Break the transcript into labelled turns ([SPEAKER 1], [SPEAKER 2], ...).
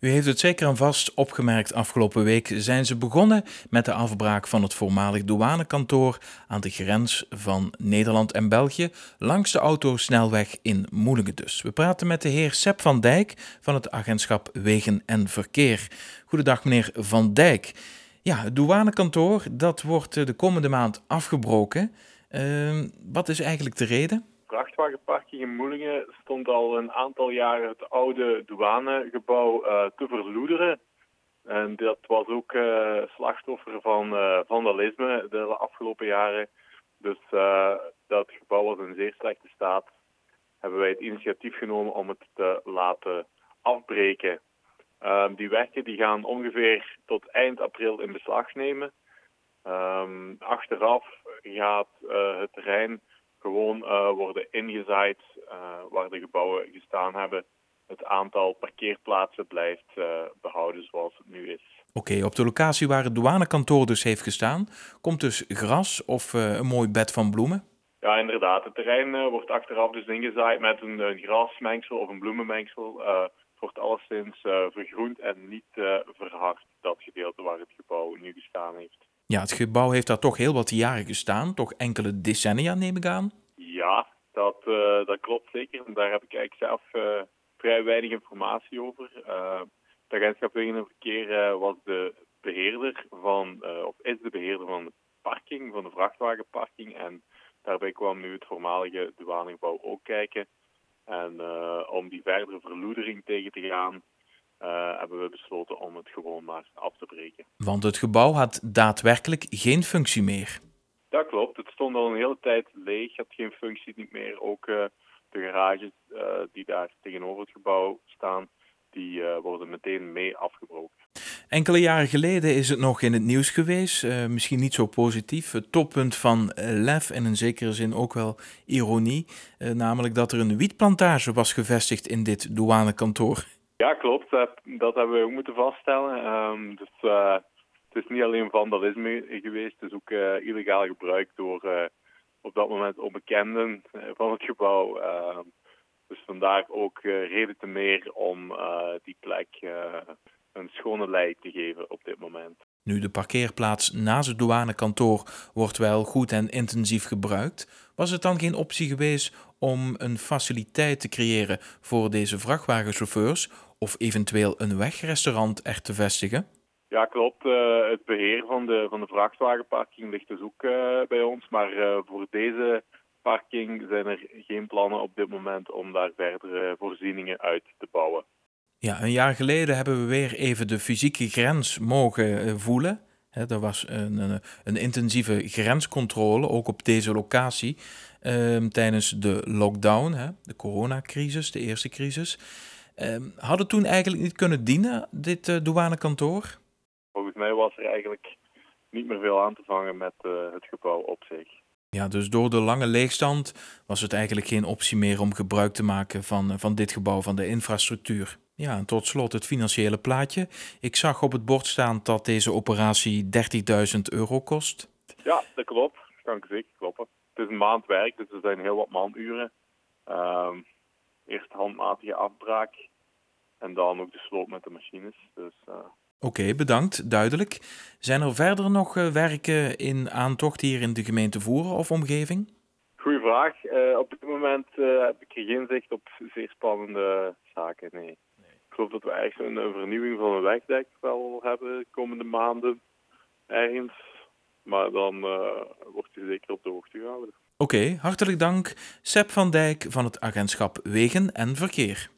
[SPEAKER 1] U heeft het zeker en vast opgemerkt. Afgelopen week zijn ze begonnen met de afbraak van het voormalig douanekantoor aan de grens van Nederland en België langs de autosnelweg in Moelingen dus. We praten met de heer Sepp van Dijk van het agentschap Wegen en Verkeer. Goedendag meneer Van Dijk. Ja, het douanekantoor dat wordt de komende maand afgebroken. Uh, wat is eigenlijk de reden?
[SPEAKER 2] Moelingen stond al een aantal jaren het oude douanegebouw uh, te verloederen. En dat was ook uh, slachtoffer van uh, vandalisme de afgelopen jaren. Dus dat gebouw was in zeer slechte staat. Hebben wij het initiatief genomen om het te laten afbreken. Ehm, die werken die gaan ongeveer tot eind april in beslag nemen. Um, achteraf gaat het terrein gewoon uh, worden ingezaaid uh, waar de gebouwen gestaan hebben. Het aantal parkeerplaatsen blijft uh, behouden zoals het nu is.
[SPEAKER 1] Oké, op de locatie waar het douanekantoor dus heeft gestaan, komt dus gras of een mooi bed van bloemen?
[SPEAKER 2] Ja, inderdaad. Het terrein wordt achteraf dus ingezaaid met een, een grasmengsel of een bloemenmengsel. het wordt alleszins vergroend en niet verhard, dat gedeelte waar het gebouw nu gestaan heeft.
[SPEAKER 1] Ja, het gebouw heeft daar toch heel wat jaren gestaan, toch enkele decennia neem ik aan?
[SPEAKER 2] Ja, dat, uh, dat klopt zeker. Daar heb ik eigenlijk zelf uh, vrij weinig informatie over. Uh, het agentschap Wegen en Verkeer was de beheerder van, of is de beheerder van de parking, van de vrachtwagenparking. En daarbij kwam nu het voormalige douanegebouw ook kijken. En om die verdere verloedering tegen te gaan, uh, hebben we besloten om het gewoon maar af te breken.
[SPEAKER 1] Want het gebouw had daadwerkelijk geen functie meer.
[SPEAKER 2] Dat klopt. Het stond al een hele tijd leeg, had geen functie niet meer. Ook uh, de garages uh, die daar tegenover het gebouw staan, die worden meteen mee afgebroken.
[SPEAKER 1] Enkele jaren geleden is het nog in het nieuws geweest, misschien niet zo positief. Het toppunt van lef en in zekere zin ook wel ironie, namelijk dat er een wietplantage was gevestigd in dit douanekantoor.
[SPEAKER 2] Ja, klopt. Dat, dat hebben we ook moeten vaststellen. Um, dus uh, het is niet alleen vandalisme geweest, het is ook uh, illegaal gebruik door op dat moment onbekenden van het gebouw. Ehm, dus vandaar ook reden te meer om die plek een schone lei te geven op dit moment.
[SPEAKER 1] Nu de parkeerplaats naast het douanekantoor wordt wel goed en intensief gebruikt, was het dan geen optie geweest om een faciliteit te creëren voor deze vrachtwagenchauffeurs of eventueel een wegrestaurant er te vestigen?
[SPEAKER 2] Ja, klopt. Uh, het beheer van de, van de vrachtwagenparking ligt dus ook uh, bij ons. Maar uh, voor deze parking zijn er geen plannen op dit moment om daar verdere voorzieningen uit te bouwen.
[SPEAKER 1] Ja, een jaar geleden hebben we weer even de fysieke grens mogen voelen. He, er was een, een, een, intensieve grenscontrole, ook op deze locatie, ehm, tijdens de lockdown, he, de coronacrisis, de eerste crisis. Um, had het toen eigenlijk niet kunnen dienen, dit uh, douanekantoor?
[SPEAKER 2] Volgens mij was er eigenlijk niet meer veel aan te vangen met uh, het gebouw op zich.
[SPEAKER 1] Ja, dus door de lange leegstand was het eigenlijk geen optie meer om gebruik te maken van, van dit gebouw, van de infrastructuur. Ja, en tot slot het financiële plaatje. Ik zag op het bord staan dat deze operatie 30.000 euro kost.
[SPEAKER 2] Ja, dat klopt. Dat kan ik zeker kloppen. Het is een maand werk, dus er zijn heel wat maanduren. Um, eerst handmatige afbraak en dan ook de sloop met de machines. Dus, uh...
[SPEAKER 1] Oké, okay, bedankt. Duidelijk. Zijn er verder nog uh, werken in aantocht hier in de gemeente Voeren of omgeving?
[SPEAKER 2] Goeie vraag. Uh, op dit moment heb ik geen zicht op zeer spannende zaken, nee. Geloof dat we eigenlijk een, vernieuwing van een wegdek wel hebben de komende maanden ergens. Maar dan wordt u zeker op de hoogte gehouden.
[SPEAKER 1] Oké, hartelijk dank. Seb van Dijk van het agentschap Wegen en Verkeer.